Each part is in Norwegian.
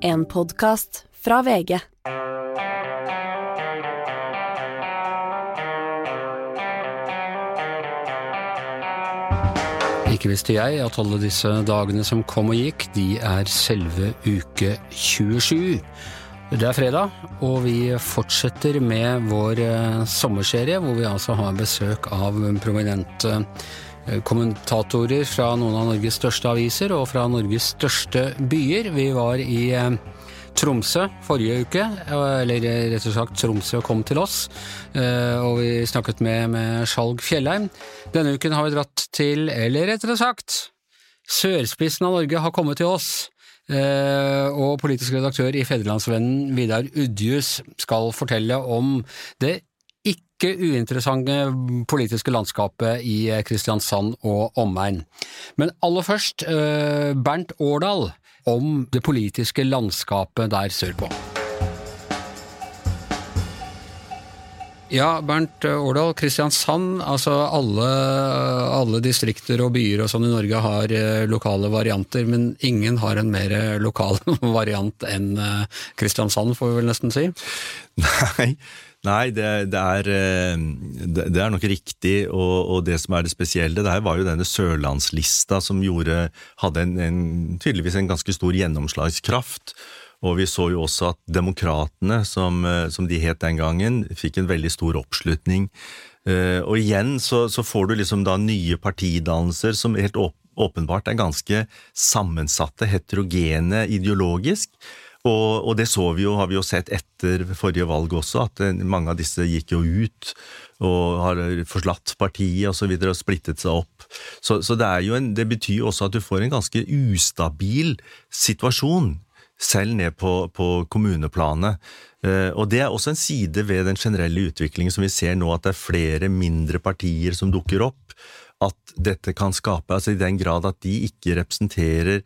En podkast fra VG. Ikke visste jeg at alle disse dagene som kom og gikk, de er selve uke 27. Det er fredag, og vi fortsetter med vår eh, sommerserie, hvor vi altså har besøk av prominente kommentatorer fra noen av Norges største aviser og fra Norges største byer. Vi var i eh, Tromsø forrige uke, eller rett og slett Tromsø kom til oss, og vi snakket med, med Skjalg Fjellheim. Denne uken har vi dratt til, eller rettere sagt, sørspissen av Norge har kommet til oss. Og politisk redaktør i Fedrelandsvennen Vidar Udjus skal fortelle om det ikke uinteressante politiske landskapet i Kristiansand og omegn. Men aller først, Bernt Årdal om det politiske landskapet der sørpå. Ja, Bernt Årdal, Kristiansand. Altså alle, alle, distrikter og byer og sånn i Norge har lokale varianter, men ingen har en mer lokal variant enn Kristiansand, får vi vel nesten si? Nei, Nei, det, det, er, det, er, nok riktig, og, og, det som er det spesielle der, var jo denne sørlandslista som gjorde, hadde en, en, tydeligvis en ganske stor gjennomslagskraft. Og vi så jo også at Demokratene, som, som de het den gangen, fikk en veldig stor oppslutning. Og igjen så, så får du liksom da nye partidannelser som helt åpenbart er ganske sammensatte, heterogene ideologisk. Og, og, det så vi jo, har vi jo sett etter forrige valg også, at mange av disse gikk jo ut og har forslatt partiet osv. Og, så og splittet seg opp. Så, så det, en, det, betyr jo også at du får en ganske ustabil situasjon, selv ned på, på kommuneplanet. Og det er også en side ved den generelle utviklingen som vi ser nå, at det er flere mindre partier som dukker opp. At dette kan skape, altså i den grad at de ikke representerer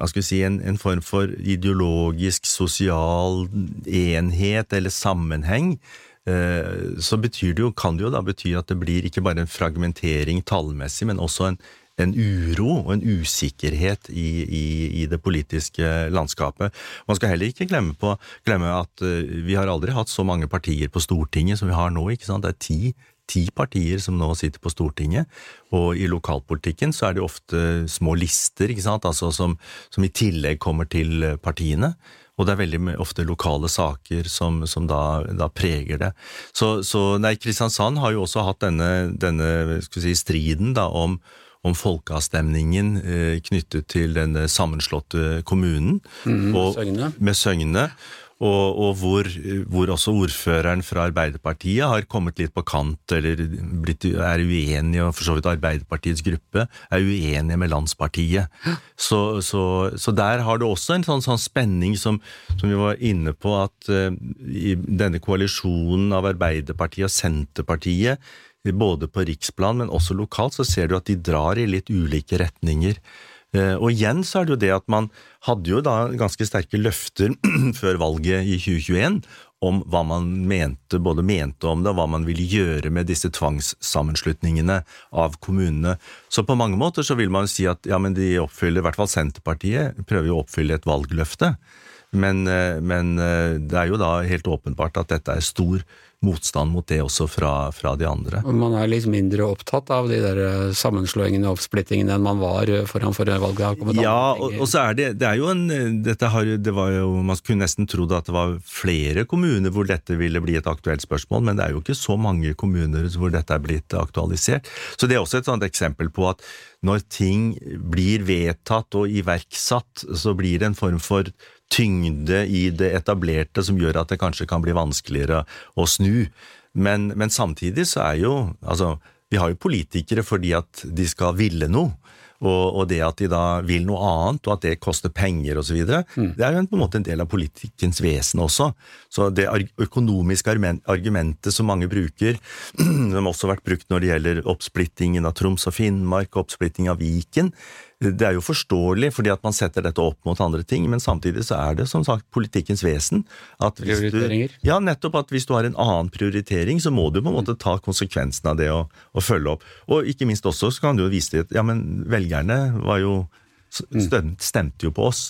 hva skal vi si, en, en, form for ideologisk, sosial enhet eller sammenheng, eh, så betyr det jo, kan det jo da bety at det blir ikke bare en fragmentering tallmessig, men også en, en uro og en usikkerhet i, i, i, det politiske landskapet. Man skal heller ikke glemme, på, glemme at uh, vi har aldri hatt så mange partier på Stortinget som vi har nå. ikke sant? Det er ti ti partier som nå sitter på Stortinget, og i lokalpolitikken så er det ofte små lister ikke sant? Altså som, som i tillegg kommer til partiene. Og det er veldig ofte lokale saker som, som da, da, preger det. Så, så nei, Kristiansand har jo også hatt denne, denne si, striden da, om, om folkeavstemningen eh, knyttet til denne sammenslåtte kommunen. Mm, og, Søgne. Med Søgne og, og hvor, hvor, også ordføreren fra Arbeiderpartiet har kommet litt på kant, eller blitt, er uenig, og for så vidt Arbeiderpartiets gruppe er uenige med landspartiet. Så, så, så der har du også en sånn, sånn spenning som, som, vi var inne på, at uh, i denne koalisjonen av Arbeiderpartiet og Senterpartiet, både på riksplan, men også lokalt, så ser du at de drar i litt ulike retninger. Eh, og igjen så er det jo det at man hadde jo da ganske sterke løfter før valget i 2021 om hva man mente, både mente om det og hva man ville gjøre med disse tvangssammenslutningene av kommunene. Så på mange måter så vil man si at ja, men de oppfyller, i hvert fall Senterpartiet prøver jo å oppfylle et valgløfte. Men, eh, men eh, det er jo da helt åpenbart at dette er stor motstand mot det også fra, fra, de andre. Man er litt mindre opptatt av de der eh, sammenslåingene og oppsplittingene enn man var foran forrige valg? Ja, og, og, så er det, det er jo en dette har, det var jo, Man kunne nesten trodd at det var flere kommuner hvor dette ville bli et aktuelt spørsmål, men det er jo ikke så mange kommuner hvor dette er blitt aktualisert. Så det er også et sånt eksempel på at når ting blir vedtatt og iverksatt, så blir det en form for tyngde i det etablerte som gjør at det kanskje kan bli vanskeligere å snu. Men, men samtidig så er jo altså, vi har jo politikere fordi at de skal ville noe. Og, og, det at de da vil noe annet, og at det koster penger osv., mm. det er jo på en måte en del av politikkens vesen også. Så det økonomiske argumentet som mange bruker, som også har vært brukt når det gjelder oppsplittingen av Troms og Finnmark, oppsplitting av Viken, det er jo forståelig fordi at man setter dette opp mot andre ting, men samtidig så er det som sagt politikkens vesen. At hvis du, ja, nettopp at hvis du har en annen prioritering, så må du på en måte ta konsekvensen av det og, og følge opp. Og ikke minst også så kan du jo vise til at ja, men velgerne var jo mm. stemte jo på oss.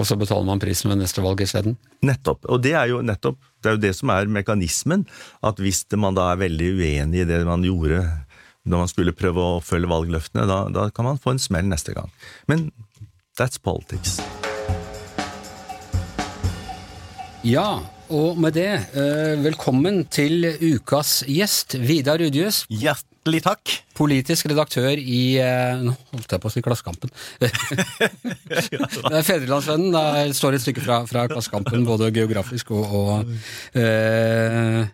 Og så betaler man prisen ved neste valg isteden? Nettopp. Og det er jo nettopp det, er jo det som er mekanismen. At hvis man da er veldig uenig i det man gjorde når man skulle prøve å følge valgløftene, da, da kan man få en smell neste gang. Men that's politics. Ja, og med det, eh, velkommen til ukas gjest, Vidar Rudjus. Hjertelig takk. Politisk redaktør i eh, Nå holdt jeg på å si Klassekampen. det er Fedrelandsvennen. Det står et stykke fra, fra Klassekampen, både geografisk og, og eh,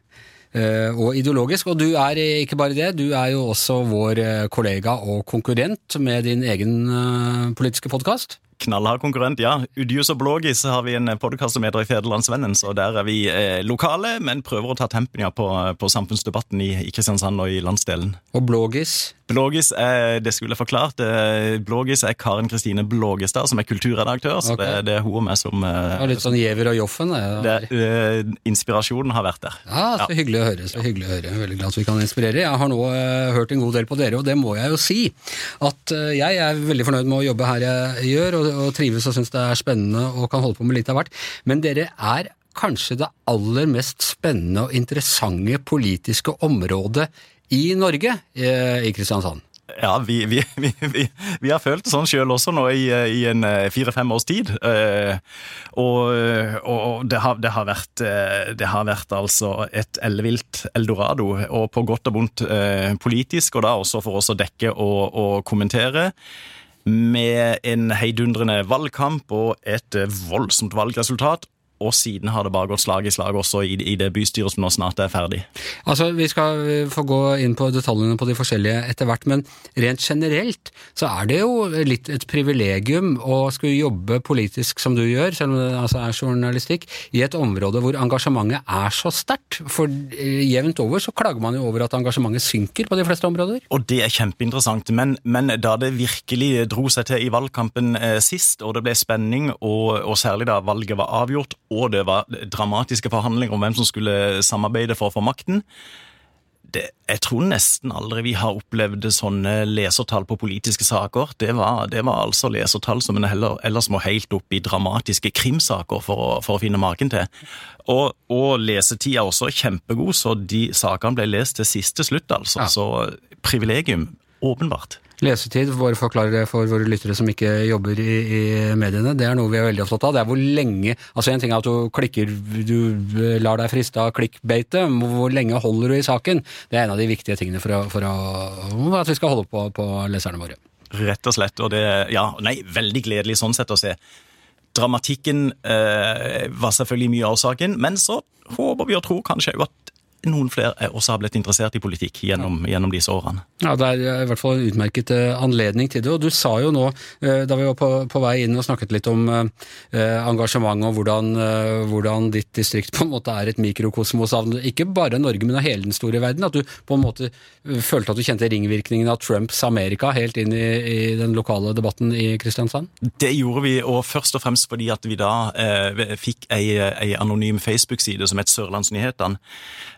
og ideologisk. Og du er ikke bare det, du er jo også vår kollega og konkurrent med din egen politiske podkast knallhard konkurrent, ja. Udius og Blågis har vi en podkast som heter I Federlandsvennen, så der er vi eh, lokale, men prøver å ta tempen ja, på, på samfunnsdebatten i, i, Kristiansand og i landsdelen. Og Blågis? Blågis er, det skulle jeg forklart, eh, Blågis er Karen Kristine Blågestad, som er kulturredaktør, så okay. det, det, er hun og meg som eh, Litt sånn Giæver og Joffen? Det, eh, inspirasjonen har vært der. Ja, så ja. hyggelig å høre. så hyggelig å høre. Veldig glad at vi kan inspirere. Jeg har nå uh, hørt en god del på dere, og det må jeg jo si. At jeg er veldig fornøyd med å jobbe her jeg gjør. og og trives og syns det er spennende og kan holde på med litt av hvert. Men dere er kanskje det aller mest spennende og interessante politiske området i Norge, eh, i Kristiansand. Ja, vi, vi, vi, vi, har følt det sånn sjøl også nå i, i en eh, fire-fem års tid. Eh, og, og det, har, det, har, vært Det har vært altså et ellevilt eldorado, og på godt og vondt politisk, og da også for oss å dekke og, og kommentere med en heidundrende valgkamp og et voldsomt valgresultat. Og siden har det bare gått slag i slag også i, i det bystyret som nå snart er ferdig. Altså, Vi skal få gå inn på detaljene på de forskjellige etter hvert, men rent generelt så er det jo litt et privilegium å skulle jobbe politisk som du gjør, selv om det altså er journalistikk, i et område hvor engasjementet er så sterkt. For eh, jevnt over så klager man jo over at engasjementet synker på de fleste områder. Og det er kjempeinteressant, men, men da det virkelig dro seg til i valgkampen eh, sist, og det ble spenning, og, og særlig da valget var avgjort, og det var dramatiske forhandlinger om hvem som skulle samarbeide for å få makten. Det, jeg tror nesten aldri vi har opplevd sånne lesertall på politiske saker. Det var, det var altså lesertall som en heller, ellers må helt opp i dramatiske krimsaker for å, for å finne maken til. Og, og lesetida også kjempegod, så de sakene ble lest til siste slutt, altså. Ja. Så privilegium, åpenbart. Lesetid, bare forklare det for våre lyttere som ikke jobber i, i, mediene, det er noe vi er veldig opptatt av. Det er hvor lenge Altså En ting er at du klikker, du lar deg friste av klikkbeitet, hvor lenge holder du i saken? Det er en av de viktige tingene for, å, for å, at vi skal holde på, på leserne våre. Rett og slett. Og det Ja, nei, veldig gledelig sånn sett å se. Dramatikken eh, var selvfølgelig mye av saken, men så håper vi og tror kanskje at noen flere også har blitt interessert i politikk gjennom, gjennom, disse årene. Ja, Det er i hvert fall en utmerket eh, anledning til det. og Du sa jo nå, eh, da vi var på, på vei inn og snakket litt om engasjementet engasjement og hvordan, hvordan, ditt distrikt på en måte er et mikrokosmos av ikke bare Norge, men av hele den store verden. At du på en måte følte at du kjente ringvirkningen av Trumps Amerika helt inn i, i den lokale debatten i Kristiansand? Det gjorde vi, og først og fremst fordi at vi da eh, fikk ei, ei anonym Facebook-side som het Sørlandsnyhetene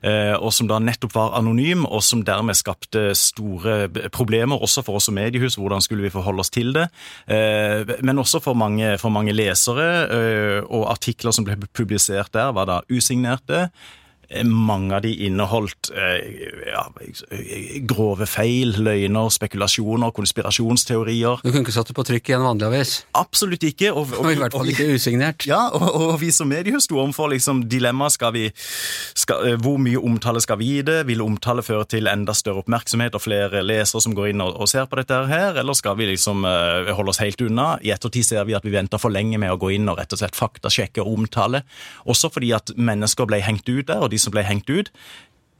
Eh, og som da nettopp var anonym, og som dermed skapte store problemer også for oss som mediehus. Hvordan skulle vi forholde oss til det? Eh, men også for mange, for mange lesere, eh, og artikler som ble publisert der, var da usignerte. Mange av de inneholdt eh, ja, grove feil, løgner, spekulasjoner, konspirasjonsteorier. Du kunne ikke satt det på trykk i en vanlig avis? Absolutt ikke. Og, og, og I hvert fall ikke usignert. Ja, og, og, vi som medier sto overfor liksom, dilemmaet skal vi skal, eh, Hvor mye omtale skal vi gi det? Vil omtale føre til enda større oppmerksomhet og flere lesere som går inn og, ser på dette her, eller skal vi liksom uh, holde oss helt unna? I ettertid ser vi at vi venter for lenge med å gå inn og rett og slett faktasjekke og omtale. Også fordi at mennesker ble hengt ut der, og de som ble hengt ut,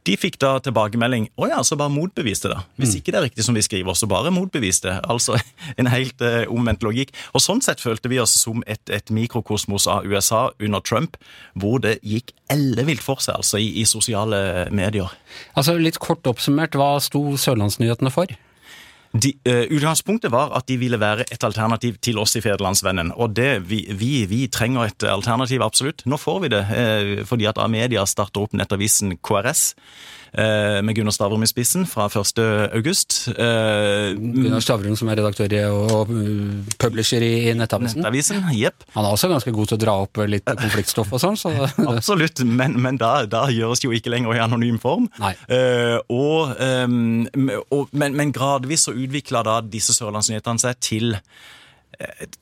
de fikk da tilbakemelding å ja, så bare motbevis det, da. Hvis mm. ikke det er riktig som vi skriver, så bare motbevis det. Altså en helt uh, omvendt logikk. Og Sånn sett følte vi oss som et, et mikrokosmos av USA under Trump, hvor det gikk ellevilt for seg altså i, i sosiale medier. Altså Litt kort oppsummert, hva sto Sørlandsnyhetene for? De, uh, utgangspunktet var at de ville være et alternativ til oss i Federlandsvennen. Og det, vi, vi, vi, trenger et alternativ, absolutt. Nå får vi det, uh, fordi at Amedia starter opp nettavisen KRS. Eh, med Gunnar Stavrum i spissen fra 1. august. Eh, Gunnar Stavrum som er redaktør og uh, publisher i Nettavisen. Nettavisen, yep. Han er også ganske god til å dra opp litt konfliktstoff og sånn, så Absolutt, men, men da, da gjøres jo ikke lenger i anonym form. Eh, og, og, men, men gradvis så utvikla da disse sørlandsnyhetene seg til eh,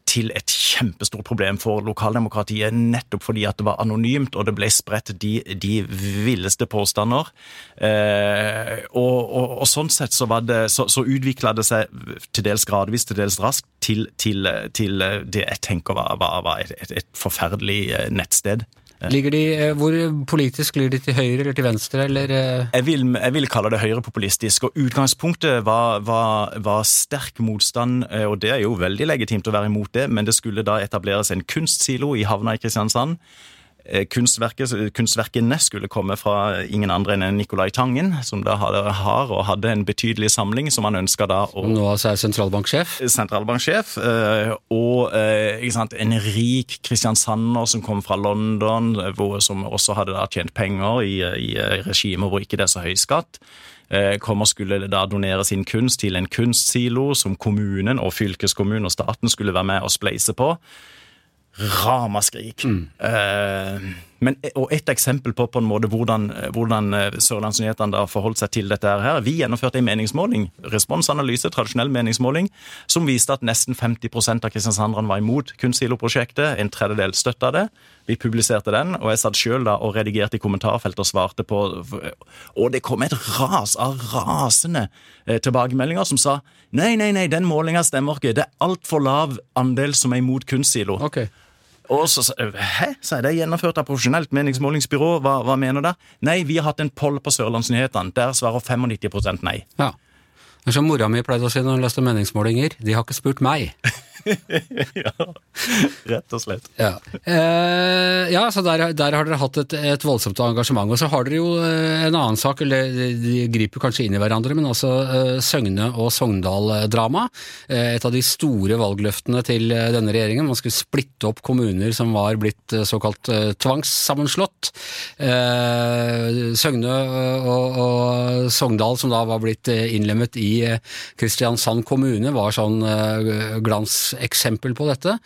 til et kjempestort problem for lokaldemokratiet, nettopp fordi at det var anonymt, og det ble spredt de, de villeste påstander. Eh, og, og, og sånn sett så, var det, så, så utvikla det seg til dels gradvis, til dels raskt, til, til, til det jeg tenker var, var, var et, et, et forferdelig eh, nettsted. Ligger de eh, Hvor politisk ligger de til høyre eller til venstre, eller eh, Jeg vil, jeg vil kalle det høyrepopulistisk, og utgangspunktet var, var, var sterk motstand, eh, og det er jo veldig legitimt å være imot det, men det skulle da etableres en kunstsilo i havna i Kristiansand. Eh, Kunstverket, kunstverkene skulle komme fra ingen andre enn Nicolai Tangen, som da har og hadde en betydelig samling, som han ønska da å nå altså er sentralbanksjef? sentralbanksjef, eh, og eh, sant, en rik kristiansander som kom fra London, hvor, som også hadde da tjent penger i, i regimer hvor ikke det er så høy skatt. Kom og skulle da donere sin kunst til en kunstsilo som kommunen og fylkeskommunen og staten skulle være med og spleise på. Ramaskrik. Eh, men, og et eksempel på, på en måte hvordan, hvordan eh, Sørlandsnyhetene har forholdt seg til dette her. Vi gjennomførte en meningsmåling, responsanalyse, tradisjonell meningsmåling, som viste at nesten 50% av kristiansanderne var imot kunstsiloprosjektet. En tredjedel støtta det. Vi publiserte den, og jeg satt sjøl og redigerte i kommentarfeltet og svarte på Og det kom et ras av rasende eh, tilbakemeldinger som sa nei, nei, nei, den målinga stemmer ikke. Det er altfor lav andel som er imot kunstsilo. Ok. Og så sa Hæ? sa jeg, det er gjennomført av profesjonelt meningsmålingsbyrå. Hva, hva mener du? Nei, vi har hatt en poll på Sørlandsnyhetene. Der svarer 95% nei. Ja. Det er som mora mi pleide å si når hun leste meningsmålinger, de har ikke spurt meg. ja, rett og slett. Ja, eh, ja så der, der har dere hatt et, et voldsomt engasjement. Og så har dere jo eh, en annen sak, eller de, griper kanskje inn i hverandre, men også eh, Søgne og Sogndal-drama. Eh, et av de store valgløftene til eh, denne regjeringen. Man skulle splitte opp kommuner som var blitt eh, såkalt tvangssammenslått. Søgne og, og Sogndal, som da var blitt innlemmet i Kristiansand kommune, var sånn eh, glanseksempel på dette.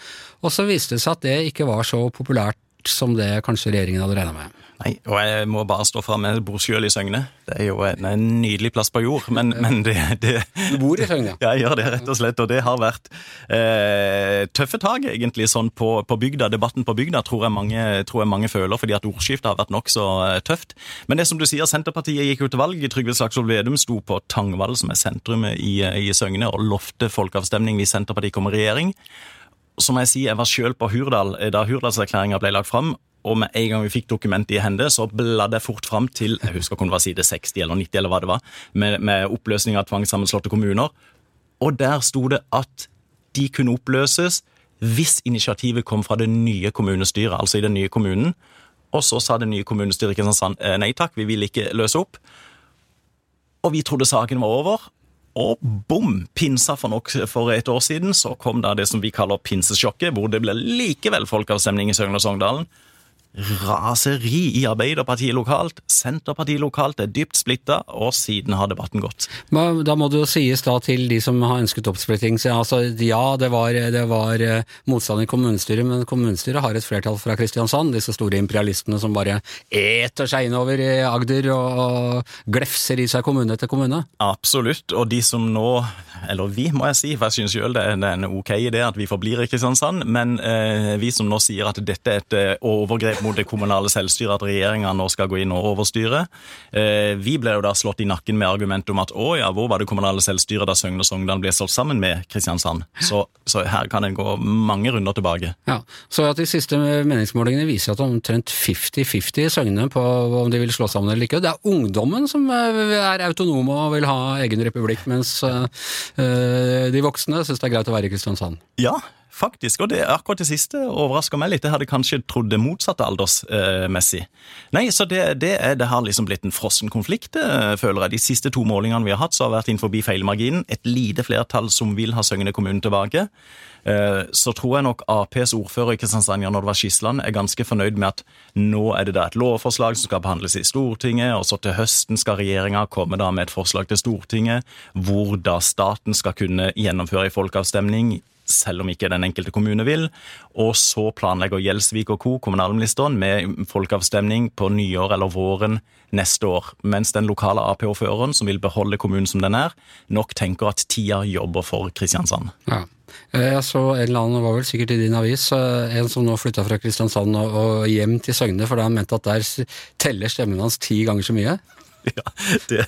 Og så viste det seg at det ikke var så populært som det kanskje regjeringen hadde regna med. Nei, og jeg må bare stå fram med bor sjøl i Søgne. Det er jo en, en nydelig plass på jord, men, men det, det Du bor i Søgne? Ja, jeg gjør det, rett og slett. Og det har vært eh, tøffe tak, egentlig, sånn på, på bygda. Debatten på bygda tror jeg mange, tror jeg mange føler, fordi at ordskiftet har vært nokså eh, tøft. Men det som du sier, Senterpartiet gikk jo til valg. Trygve Slagsvold Vedum sto på Tangvall, som er sentrumet i, i Søgne, og lovte folkeavstemning hvis Senterpartiet kom i regjering. Så må jeg si, jeg var sjøl på Hurdal eh, da Hurdalserklæringa ble lagt fram. Og med en gang vi fikk dokumentet i hende, så bladde jeg fort fram til jeg husker om det var side 60 eller 90, eller hva det var, med, med oppløsning av tvangssammenslåtte kommuner. Og der sto det at de kunne oppløses hvis initiativet kom fra det nye kommunestyret, altså i den nye kommunen. Og så sa det nye kommunestyret i Kristiansand eh, nei takk, vi vil ikke løse opp. Og vi trodde saken var over. Og bom! Pinsa for, nok, for et år siden så kom da det som vi kaller pinsesjokket, hvor det ble likevel folkeavstemning i Søgne og Sogndalen. Raseri i Arbeiderpartiet lokalt, Senterpartiet lokalt er dypt splitta, og siden har debatten gått. Men Da må det jo sies da til de som har ønsket oppsplitting. så Altså, ja, det var, det var eh, motstand i kommunestyret, men kommunestyret har et flertall fra Kristiansand. Disse store imperialistene som bare eter seg innover i Agder og, glefser i seg kommune etter kommune. Absolutt. Og de som nå, eller vi må jeg si, for jeg syns sjøl det, det er en ok idé at vi forblir i Kristiansand, men eh, vi som nå sier at dette er et eh, overgrep mot det kommunale selvstyret, at regjeringa nå skal gå inn og overstyre. Eh, vi ble jo da slått i nakken med argumentet om at å ja, hvor var det kommunale selvstyret da Søgne og Sogndal ble slått sammen med Kristiansand? Så, så her kan en gå mange runder tilbake. Ja, Så at de siste meningsmålingene viser at omtrent 50-50 i Søgne på om de vil slå sammen eller ikke. Det er ungdommen som eh, er autonome og vil ha egen republikk, mens eh, de voksne syns det er greit å være i Kristiansand. Ja, faktisk. Og det akkurat det siste overrasker meg litt. Jeg hadde kanskje trodd det motsatte aldersmessig. Nei, så det, det, er, det har liksom blitt en frossen konflikt, eh, føler jeg. De siste to målingene vi har hatt, så har vært innenfor feilmarginen. Et lite flertall som vil ha Søgne kommune tilbake. Eh, så tror jeg nok Aps ordfører i Kristiansand, Jan Oddvar Skisland, er ganske fornøyd med at nå er det da et lovforslag som skal behandles i Stortinget, og så til høsten skal regjeringa komme da med et forslag til Stortinget hvor da staten skal kunne gjennomføre en folkeavstemning selv om ikke den enkelte kommune vil. Og så planlegger Gjelsvik og co. kommunalministeren med folkeavstemning på nyår eller våren neste år. Mens den lokale Ap-ordføreren, som vil beholde kommunen som den er, nok tenker at tida jobber for Kristiansand. Ja. Jeg så en eller annen, var vel sikkert i din avis, en som nå flytta fra Kristiansand og hjem til Søgne fordi han mente at der teller stemmen hans ti ganger så mye. Ja, det,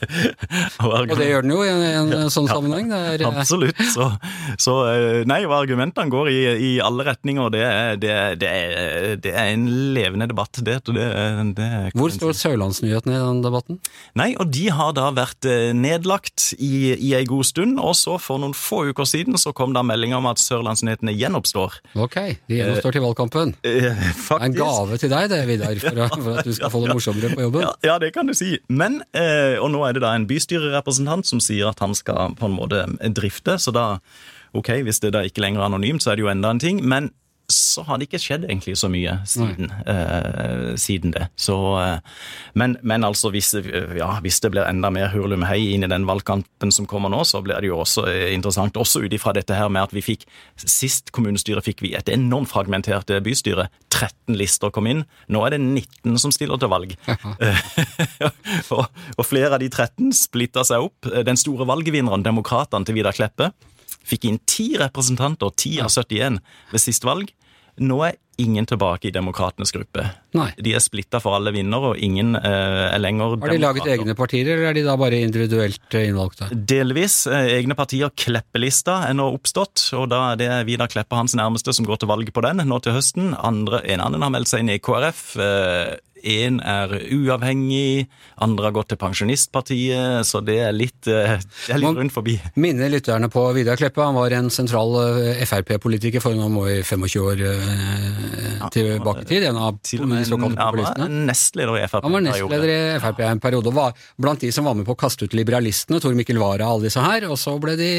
og, og, det gjør den jo i en, en ja, sånn sammenheng. Er, eh, absolutt. Så, så, eh, nei, og argumentene går i, i alle retninger. Det er, det, det, det er, en levende debatt. Hvor står Sørlandsnyhetene i den debatten? Nei, og De har da vært eh, nedlagt i, i ei god stund. Og så for noen få uker siden så kom da meldinga om at Sørlandsnyhetene gjenoppstår. Ok, de gjenoppstår til valgkampen. Eh, faktisk. En gave til deg det, Vidar, for, for, at du skal få det morsommere på jobben. Ja, ja, det kan du si. Men og nå er det da en bystyrerepresentant som sier at han skal på en måte drifte, så da Ok, hvis det da ikke lenger er anonymt, så er det jo enda en ting. Men så har det ikke skjedd egentlig så mye siden, uh, siden det. Så, uh, men, men, altså, hvis, uh, ja, hvis, det blir enda mer hurlumhei inn i den valgkampen som kommer nå, så blir det jo også interessant. Også ut ifra dette her med at vi fikk Sist kommunestyre fikk vi et enormt fragmentert bystyre. 13 lister kom inn. Nå er det 19 som stiller til valg. og, og, flere av de 13 splitta seg opp. Den store valgvinneren, demokratene til Vidar Kleppe, fikk inn ti representanter, 10 av 71, ved sist valg. Nå er ingen tilbake i Demokratenes gruppe. Nei. De er splitta for alle vinner, og ingen eh, er lenger Har de laget egne partier, eller er de da bare individuelt eh, innvalgte? Delvis. Eh, egne partier. Kleppelista er nå oppstått, og da er det Vidar Kleppe, hans nærmeste, som går til valg på den nå til høsten. Andre, en annen har meldt seg inn i KrF. Eh, Én er uavhengig, andre har gått til Pensjonistpartiet, så det er litt, eh, det er litt rundt forbi. Minner lytterne på Vidar Kleppe. Han var en sentral eh, Frp-politiker for noen år, vi 25 år eh, tilbake i tid. En av de såkalte populistene. Han var Nestleder i Frp. Han var nestleder i Frp en periode, og var blant de som var med på å kaste ut liberalistene, Tor Mikkel Wara og alle disse her. Og så ble de,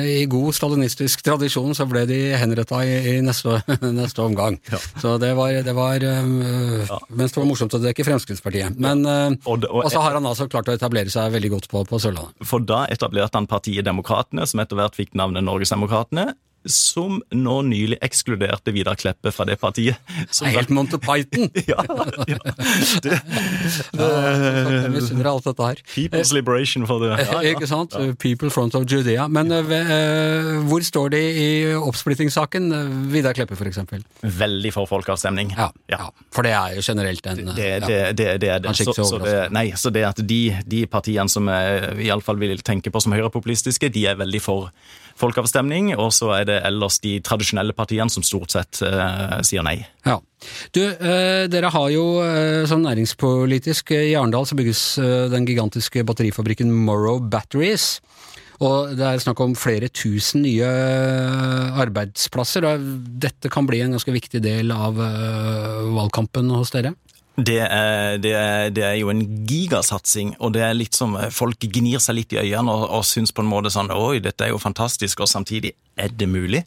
i god stalinistisk tradisjon, så ble de henretta i, i neste, neste, omgang. Ja. Så det var, det var ja. Mens det var morsomt å dekke Fremskrittspartiet. Men. Eh, og, og, så har han altså klart å etablere seg veldig godt på, på Sørlandet. For da etablerte han partiet Demokratene, som etter hvert fikk navnet Norgesdemokratene som nå nylig ekskluderte Vidar Kleppe fra det partiet. Som det er helt Monty Python! ja, ja. Det, det, misunner alt dette her. People's Liberation for det. Ja, ja, Ikke sant? People front of Judea. Men uh, hvor står de i oppsplittingssaken? Vidar Kleppe, f.eks.? Veldig for folkeavstemning. Ja, ja. For det er jo generelt en Det, det, det, det er det. Så, så, det, nei, så det at de, de partiene som vi iallfall vil tenke på som høyrepopulistiske, de er veldig for folkeavstemning, og så er det ellers de tradisjonelle partiene som stort sett uh, sier nei. Ja. Du, uh, dere har jo uh, sånn næringspolitisk I Arendal så bygges den gigantiske batterifabrikken Morrow Batteries. Og det er snakk om flere tusen nye arbeidsplasser. og Dette kan bli en ganske viktig del av valgkampen hos dere? Det er, det, er, det er, jo en gigasatsing, og det er litt som folk gnir seg litt i øynene og, og syns på en måte sånn Oi, dette er jo fantastisk, og samtidig er det mulig?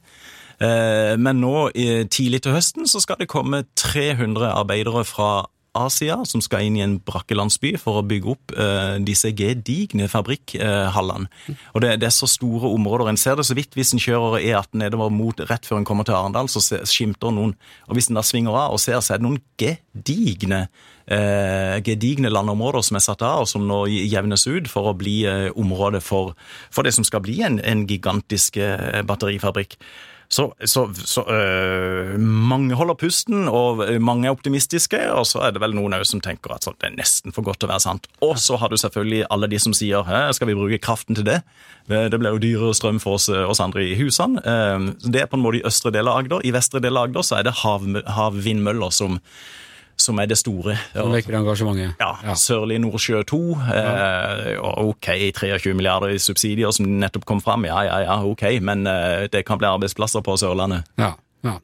Eh, men nå tidlig til høsten så skal det komme 300 arbeidere fra Asia, som skal inn i en brakkelandsby for å bygge opp uh, disse gedigne fabrikkhallene. Uh, og det, det, er så store områder. En ser det så vidt hvis en kjører E18 nedover mot rett før en kommer til Arendal, så skimter noen. Og hvis en da svinger av og ser, så er det noen gedigne uh, gedigne landområder som er satt av, og som nå jevnes ut for å bli område for, for, det som skal bli en, en gigantisk batterifabrikk. Så, så, så øh, mange holder pusten, og mange er optimistiske. Og så er det vel noen som tenker at det er nesten for godt til å være sant. Og så har du selvfølgelig alle de som sier skal vi bruke kraften til det? Det blir jo dyrere strøm for oss, oss andre i husene. Det er på en måte i østre del av Agder. I vestre del av Agder så er det hav, havvindmøller som som er det store. Som vekker engasjementet. Ja, Sørlige Nordsjø 2. Eh, ok, 23 milliarder i subsidier som nettopp kom fram. Ja, ja, ja, ok, men eh, det kan bli arbeidsplasser på Sørlandet. Ja. Ja,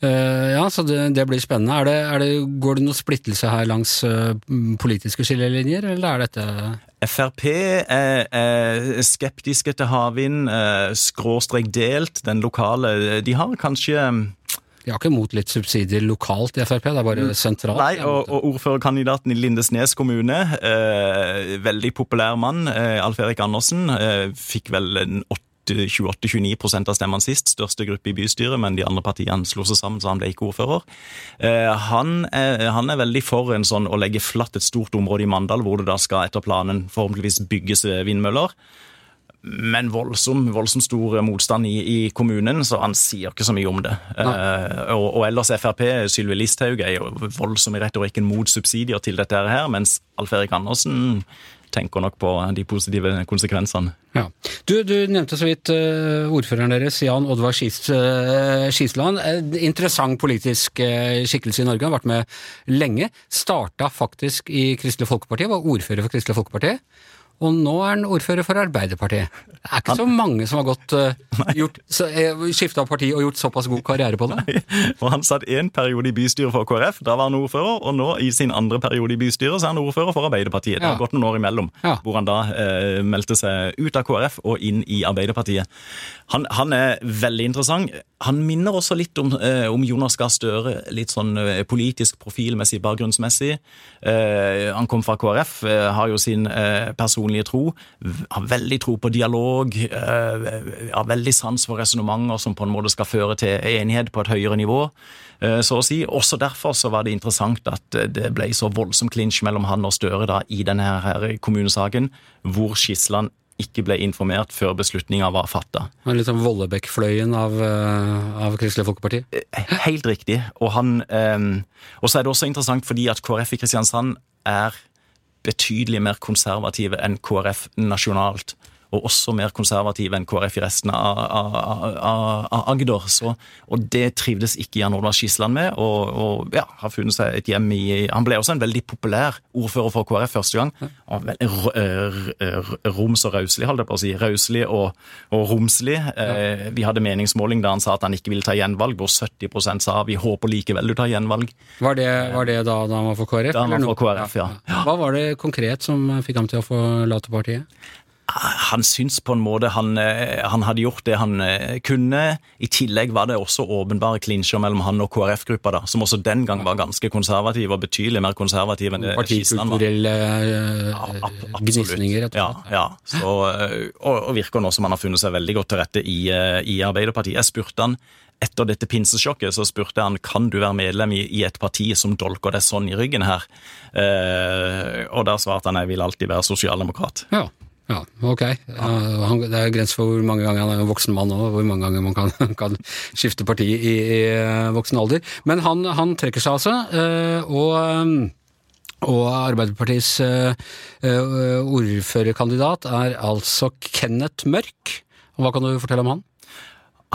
uh, ja så det, det, blir spennende. Er det, er det, går det noe splittelse her langs uh, politiske skillelinjer, eller er dette Frp er, er skeptiske til havvind, uh, skråstrek delt. Den lokale De har kanskje de har ikke mot litt subsidier lokalt i Frp, det er bare mm. sentralt? Nei, og, og ordførerkandidaten i Lindesnes kommune, eh, veldig populær mann, eh, Alf Erik Andersen, eh, fikk vel 28-29 av stemmene sist, største gruppe i bystyret, men de andre partiene slo seg sammen, så han ble ikke ordfører. Eh, han, er, han, er, veldig for en sånn å legge flatt et stort område i Mandal, hvor det da skal etter planen forhåpentligvis bygges vindmøller men voldsom, voldsom stor motstand i, i, kommunen, så han sier ikke så mye om det. Uh, og, og, ellers Frp, Sylvi Listhaug, er jo voldsom i retorikken mot subsidier til dette her, mens Alf Erik Andersen tenker nok på de positive konsekvensene. Ja. Du, du nevnte så vidt uh, ordføreren deres, Jan Oddvar Skis, En Skisland. interessant politisk skikkelse i Norge, han har vært med lenge. Starta faktisk i Kristelig Folkeparti, var ordfører for Kristelig Folkeparti. Og nå er han ordfører for Arbeiderpartiet. Det er ikke så mange som har gått, uh, uh, skifta parti og gjort såpass god karriere på det. Nei, og Han satt én periode i bystyret for KrF, da var han ordfører. Og nå i sin andre periode i bystyret så er han ordfører for Arbeiderpartiet. Det har gått noen år imellom, ja. hvor han da uh, meldte seg ut av KrF og inn i Arbeiderpartiet. Han, han er veldig interessant. Han minner også litt om, om Jonas Gahr Støre, litt sånn politisk profilmessig, bakgrunnsmessig. han kom fra KrF, har jo sin person personlige tro. Har veldig tro på dialog. Eh, har veldig sans for resonnementer som på en måte skal føre til enighet på et høyere nivå. Eh, så å si. Også derfor så var det interessant at det ble så voldsom klinsj mellom han og Støre da i denne her kommunesaken, hvor Skisland ikke ble informert før beslutninga var fatta. Litt sånn Vollebekk-fløyen av, eh, av, Kristelig Folkeparti? Helt riktig. Og, han, og så er det også interessant fordi at KrF i Kristiansand er betydelig mer konservative enn KrF nasjonalt og også mer konservative enn KrF i resten av, av, av, av Agder. Så, og det trivdes ikke Jan Olav Skisland med, og, og ja, har funnet seg et hjem i Han ble også en veldig populær ordfører for KrF første gang. Og roms og rauslig, holdt jeg på å si. Rauslig og, og romslig. Eh, vi hadde meningsmåling da han sa at han ikke ville ta gjenvalg, hvor 70% sa vi håper likevel du tar gjenvalg. Var det, var det da, da han var for KrF? Da han var for KrF, ja. ja. Hva var det konkret som fikk ham til å forlate partiet? Han syns på en måte han, eh, han, hadde gjort det han eh, kunne. I tillegg var det også åpenbare klinsjer mellom han og KrF-gruppa, da, som også den gang var ganske konservativ, og betydelig mer konservativ enn var. Partikulturelle ja, gnisninger, Ja, ja. Så, og, og, virker nå som han har funnet seg veldig godt til rette i, i Arbeiderpartiet. Jeg spurte han etter dette pinsesjokket så spurte han kan du være medlem i, i et parti som dolker deg sånn i ryggen her. Eh, og da svarte han jeg vil alltid være sosialdemokrat. Ja. Ja, ok. Uh, det er grenser for hvor mange ganger han er en voksen mann og hvor mange ganger man kan, kan skifte parti i, i, eh, voksen alder. Men han, han trekker seg altså, uh, og, um, og Arbeiderpartiets ordførerkandidat er altså Kenneth Mørk. Hva kan du fortelle om han?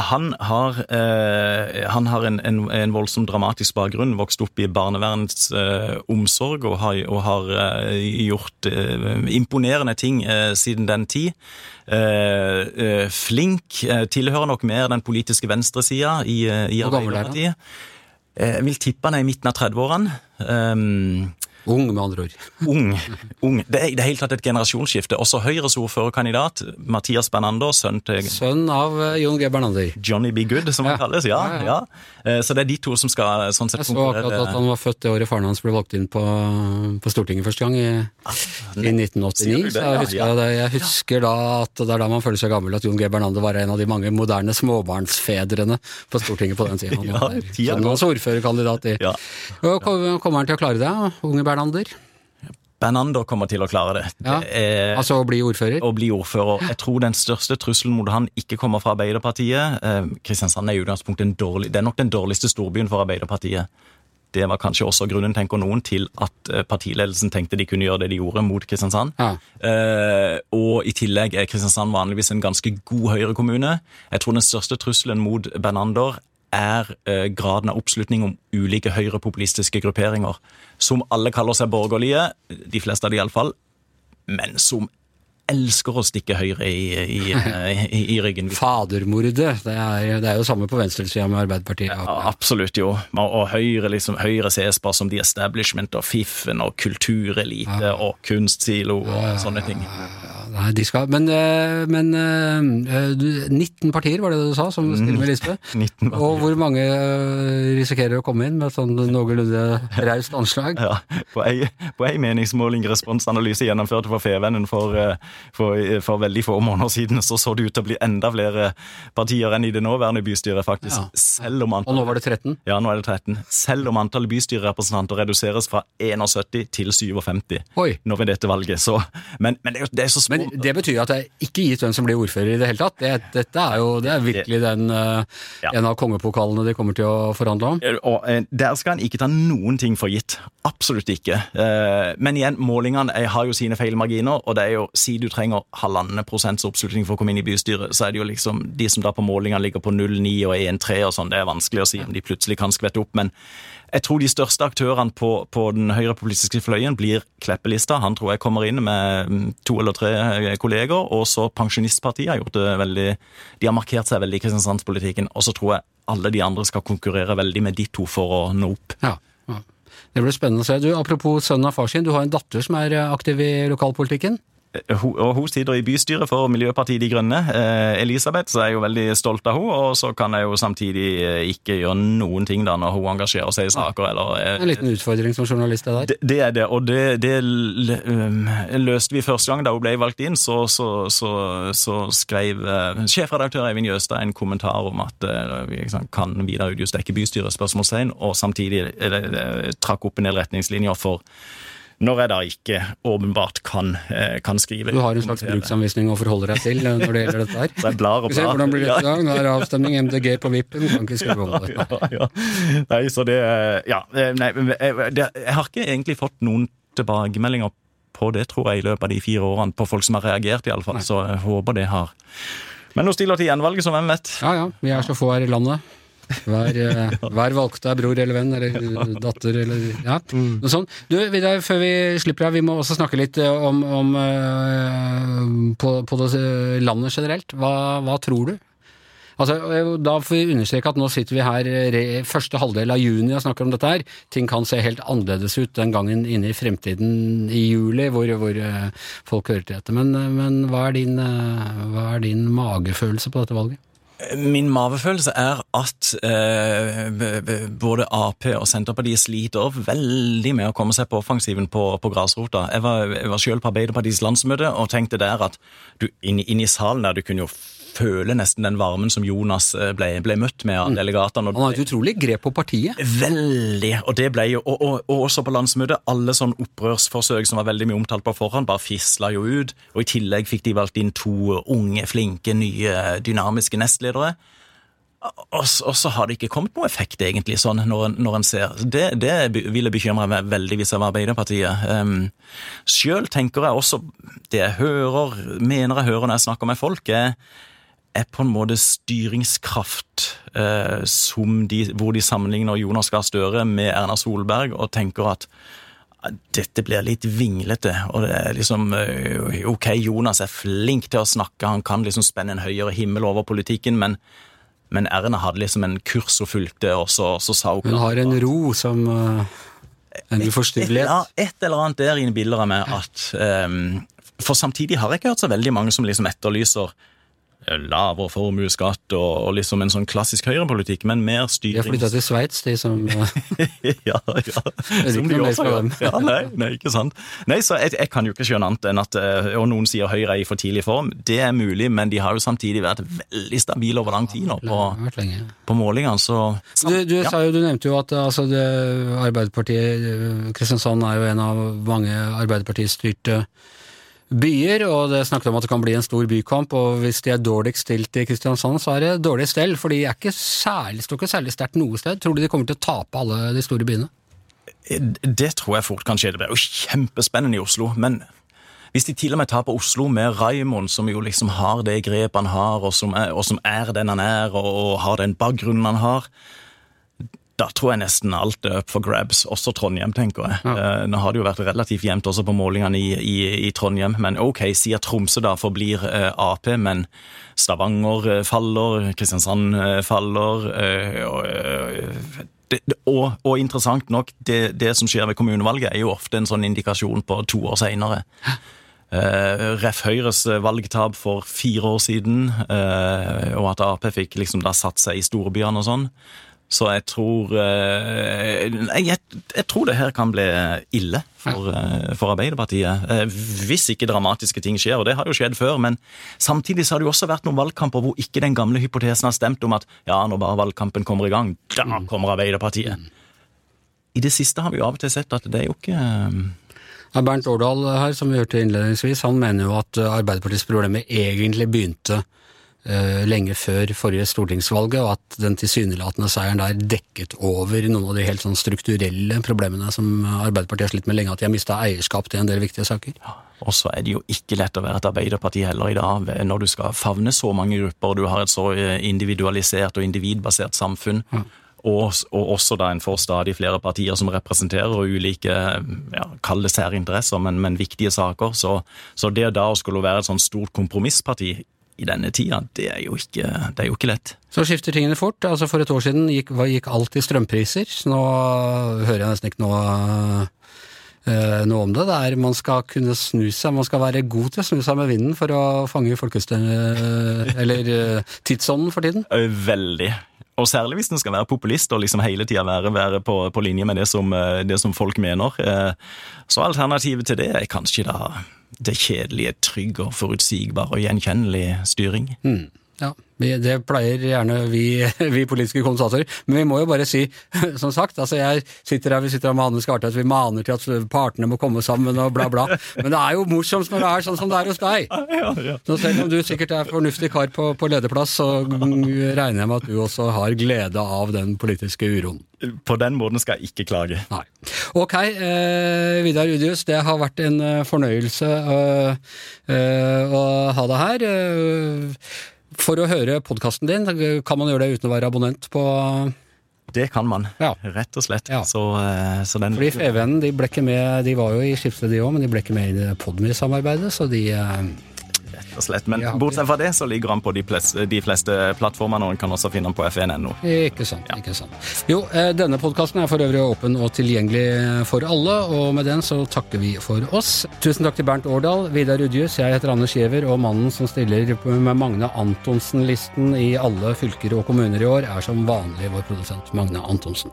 Han har, eh, han har en, en, en, voldsom dramatisk bakgrunn. Vokst opp i barnevernets eh, omsorg og har, og har eh, gjort eh, imponerende ting eh, siden den tid. Eh, flink. tilhører nok mer den politiske venstresida i, i Arbeiderpartiet. Jeg vil tippe han er i midten av 30-årene. Ung, med andre ord. Ung. ung. Det er i det hele tatt et generasjonsskifte. Også Høyres ordførerkandidat, Mathias Bernander, sønn til Sønn av uh, Jon G. Bernander. Johnny B. Good, som ja. han kalles. Ja, ja, ja. Uh, så det er de to som skal sånn sett Jeg så akkurat at han var født det året faren hans ble valgt inn på, på Stortinget første gang, i, ah, i 1989. Så jeg husker, jeg husker da at det er da man føler seg gammel, at Jon G. Bernander var en av de mange moderne småbarnsfedrene på Stortinget på den tiden. Han var sønnen hans ordførerkandidat i. Ja. Kommer han til å klare det, unge Bernander? Bernander kommer til å klare det. Ja, er, altså å bli ordfører? Å bli ordfører. Jeg tror den største trusselen mot han ikke kommer fra Arbeiderpartiet. Eh, Kristiansand er i utgangspunktet en dårlig, det er nok den dårligste storbyen for Arbeiderpartiet. Det var kanskje også grunnen, tenker noen, til at eh, partiledelsen tenkte de kunne gjøre det de gjorde mot Kristiansand. Ja. Eh, og i tillegg er Kristiansand vanligvis en ganske god Høyre-kommune. Jeg tror den største trusselen mot Bernander er eh, graden av oppslutning om ulike høyrepopulistiske grupperinger, som alle kaller seg borgerlige, de fleste av de iallfall, men som elsker å stikke Høyre i, i, i, i ryggen. Fadermordet, det er, det er jo samme på venstresida med Arbeiderpartiet. Ja, absolutt, jo. Og Høyre, liksom, Høyre ses bare som the establishment og fiffen og kulturelite Ja. og kunstsilo og sånne ting. Nei, de skal, men, eh, men eh, 19 partier var det du sa som stiller med liste? 19 partier. Og hvor mange eh, risikerer å komme inn med et sånn noenlunde raust anslag? Ja, på ei, meningsmåling responsanalyse gjennomført for Fevennen for, eh, for, for veldig få måneder siden, så så det ut til å bli enda flere partier enn i det nåværende bystyret, faktisk. Ja. Selv om Og nå var det 13? ja, nå er det 13. Selv om antallet bystyrerepresentanter reduseres fra 71 til 57 Oi. nå ved dette valget. Så, men, men det er det er så små Men det betyr at det er ikke gitt hvem som blir ordfører i det hele tatt. Det, dette er jo det er virkelig den, eh, Ja. en av kongepokalene de kommer til å forhandle om. Og eh, Der skal en ikke ta noen ting for gitt. Absolutt ikke. Eh, Men igjen, målingene eh, har jo sine feilmarginer, og det er jo, si du trenger halvannen prosents oppslutning for å komme inn i bystyret, så er det jo liksom de som da på målingene ligger på 0,9 og 1,3 og sånn, det er vanskelig å si om de plutselig kan skvette opp, men jeg tror de største aktørene på, på den høyrepopulistiske fløyen blir Kleppelista. Han tror jeg kommer inn med mm, to eller tre eh, kolleger. Og så Pensjonistpartiet har gjort det veldig De har markert seg veldig i Kristiansandspolitikken. Og så tror jeg alle de andre skal konkurrere veldig med de to for å nå opp. Ja. ja. Det blir spennende å se. Du, Apropos sønnen av far sin, du har en datter som er eh, aktiv i lokalpolitikken. Eh, Hun, og hun sitter i bystyret for Miljøpartiet De Grønne. Eh, Elisabeth, så er jeg jo veldig stolt av henne, og så kan jeg jo samtidig eh, ikke gjøre noen ting da når hun engasjerer seg i saker, eller En liten utfordring som journalist, det der. det, er det, og det, det um, løste vi første gang da hun ble valgt inn. Så, så, så, så skrev sjefredaktør Eivind Jøstad en kommentar om at kan Vidar Udjus dekke bystyret, spørsmålstegn, og samtidig trakk opp en del retningslinjer for når jeg da ikke åpenbart kan, uh, kan skrive. Du har en slags bruksanvisning å forholde deg til eh, når det gjelder dette her. Så jeg blar og Skal vi ser blar. hvordan blir det i dag? Nå er det avstemning MDG på vippen, kan ikke skrive om det. ja, ja. Nei, så det Ja. eh, Nei, men jeg, det, jeg har ikke egentlig fått noen tilbakemeldinger på det, tror jeg, i løpet av de fire årene, på folk som har reagert, iallfall. Så jeg håper det har Men nå stiller til gjenvalget, så hvem vet. Ja ja, vi er så få her i landet. Hver, eh, hver valgte er bror eller venn eller datter eller ja, noe sånt. Du, Vidar, før vi slipper deg, vi må også snakke litt eh, om, om eh, på, på eh, landet generelt. Hva, hva tror du? Altså, Da får vi understreke at nå sitter vi her første halvdel av juni og snakker om dette her. Ting kan se helt annerledes ut den gangen inne i fremtiden i juli, hvor, hvor folk hører til dette. Men, men hva, er din, hva er din magefølelse på dette valget? Min mavefølelse er at eh, både Ap og Senterpartiet sliter veldig med å komme seg på offensiven på, på grasrota. Jeg var, jeg var selv på Arbeiderpartiets landsmøte og tenkte der at du inne inn i salen der du kunne jo føle nesten den varmen som Jonas eh, ble, ble møtt med av delegatene. Han har et utrolig grep på partiet. Veldig, og det ble jo, og, og, og også på landsmøtet, alle sånn opprørsforsøk som var veldig mye omtalt på forhånd, bare fisla jo ut, og i tillegg fikk de valgt inn to unge, flinke, nye, dynamiske nestledere. Og, og så har det ikke kommet noe effekt, egentlig, sånn når når en ser. Det, det ville bekymre meg veldig hvis jeg var Arbeiderpartiet. Um, Sjøl tenker jeg også Det jeg hører, mener jeg hører når jeg snakker med folk, er er på en måte styringskraft uh, de, hvor de sammenligner Jonas Gahr Støre med Erna Solberg og tenker at dette blir litt vinglete, og det er liksom eh, Ok, Jonas er flink til å snakke, han kan liksom spenne en høyere himmel over politikken, men, men Erna hadde liksom en kurs hun fulgte, og så, så sa hun Hun har en ro som uh, En uforstyrrelighet. ja, et eller annet der innbiller jeg meg at um, For samtidig har jeg ikke hørt så veldig mange som liksom etterlyser eh, lavere formuesskatt og, og liksom en sånn klassisk høyrepolitikk, men mer De har flytta til Sveits, de som uh, ja, ja. Som de også gjør. Ja, nei, nei, ikke sant. Nei, så jeg, jeg kan jo ikke skjønne annet enn at eh, Og noen sier Høyre er i for tidlig form. Det er mulig, men de har jo samtidig vært veldig stabile over lang tid nå på, på målingene, så Du, du, Ja. sa jo, du nevnte jo at altså, det, Arbeiderpartiet uh, Kristiansand er jo en av mange Arbeiderpartistyrte byer, og det snakket om at det kan bli en stor bykamp, og hvis de er dårligst stilt i Kristiansand, så er det dårlig stell, for de er ikke særlig, står ikke særlig sterkt noe sted. Tror du de kommer til å tape alle de store byene? Det tror jeg fort kan skje. Det blir jo kjempespennende i Oslo. Men Hvis de til og med taper Oslo med Raymond, som jo liksom har det grepet han har, og som er, og som er den han er, og, og har den bakgrunnen han har, da tror jeg nesten alt er up for grabs, også Trondheim, tenker jeg. Ja. Eh, Nå har det jo vært relativt jevnt også på målingene i, i, i Trondheim, men ok, sier Tromsø da forblir eh, Ap, men Stavanger eh, faller, Kristiansand faller, og, og, og interessant nok, det, det som skjer ved kommunevalget, er jo ofte en sånn indikasjon på to år seinere. Uh, Ref Høyres valgtap for fire år siden, uh, og at Ap fikk liksom da satt seg i storbyene og sånn. Så jeg tror eh, jeg, jeg, jeg tror det her kan bli ille for, eh, for Arbeiderpartiet. Eh, hvis ikke dramatiske ting skjer, og det har jo skjedd før. Men samtidig så har det jo også vært noen valgkamper hvor ikke den gamle hypotesen har stemt om at ja, når bare valgkampen kommer i gang, da kommer Arbeiderpartiet. I det siste har vi jo av og til sett at det er jo ikke Ja, Bernt Årdal her, som vi hørte innledningsvis, han mener jo at Arbeiderpartiets problemer egentlig begynte lenge før forrige stortingsvalget, og at den tilsynelatende seieren der dekket over noen av de helt sånn strukturelle problemene som Arbeiderpartiet har slitt med lenge, at de har mista eierskap til en del viktige saker. Og så er det jo ikke lett å være et Arbeiderparti heller i dag, når du skal favne så mange grupper, og du har et så eh, individualisert og individbasert samfunn. Og, og også da en får stadig flere partier som representerer ulike ja, kall det særinteresser, men, men viktige saker. Så, så det da å skulle være et sånn stort kompromissparti i denne tida, det er jo ikke, det er jo ikke lett. Så skifter tingene fort. altså For et år siden gikk, gikk alt i strømpriser. Så nå hører jeg nesten ikke noe, eh, noe om det. Det er Man skal kunne snu seg, man skal være god til å snu seg med vinden for å fange folkestemmen, eller eh, tidsånden for tiden. Eh, Veldig. Og særlig hvis den skal være populist og liksom hele tida være, være på, på linje med det som, eh, det som folk mener. Eh, Så alternativet til det er kanskje da det kjedelige, trygg og forutsigbar og gjenkjennelig styring. Mm. Ja, det pleier gjerne vi, vi politiske kommentatorer, men vi må jo bare si, som sagt, altså jeg sitter her, vi sitter her med Hanne Skartvedt, vi maner til at partene må komme sammen og bla bla, men det er jo morsomst når det er sånn som det er hos deg. Så selv om du sikkert er fornuftig kar på, på lederplass, så regner jeg med at du også har glede av den politiske uroen. På den måten skal jeg ikke klage. Nei. Ok, eh, Vidar Udius, det har vært en eh, fornøyelse øh, øh, å ha deg her. Eh, for å høre podkasten din, kan man gjøre det uten å være abonnent på Det kan man, Ja. rett og slett. Ja. Så, eh, så den Fordi Fevennen de ble ikke med, de var jo i Skipsted de òg, men de ble ikke med i det Podme-samarbeidet, så de eh, og slett. Men Ja, bortsett fra det så ligger han på de, ples, de fleste plattformene, og en kan også finne han på fn.no. Ikke sant. ikke sant. Jo, eh, denne podkasten er for øvrig åpen og tilgjengelig for alle, og med den så takker vi for oss. Tusen takk til Bernt Årdal, Vidar Udjus, jeg heter Anders Giæver, og mannen som stiller med Magne Antonsen-listen i alle fylker og kommuner i år, er som vanlig vår produsent Magne Antonsen.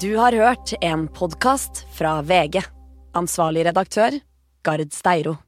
Du har hørt en podkast fra VG. Ansvarlig redaktør, Gard Steiro.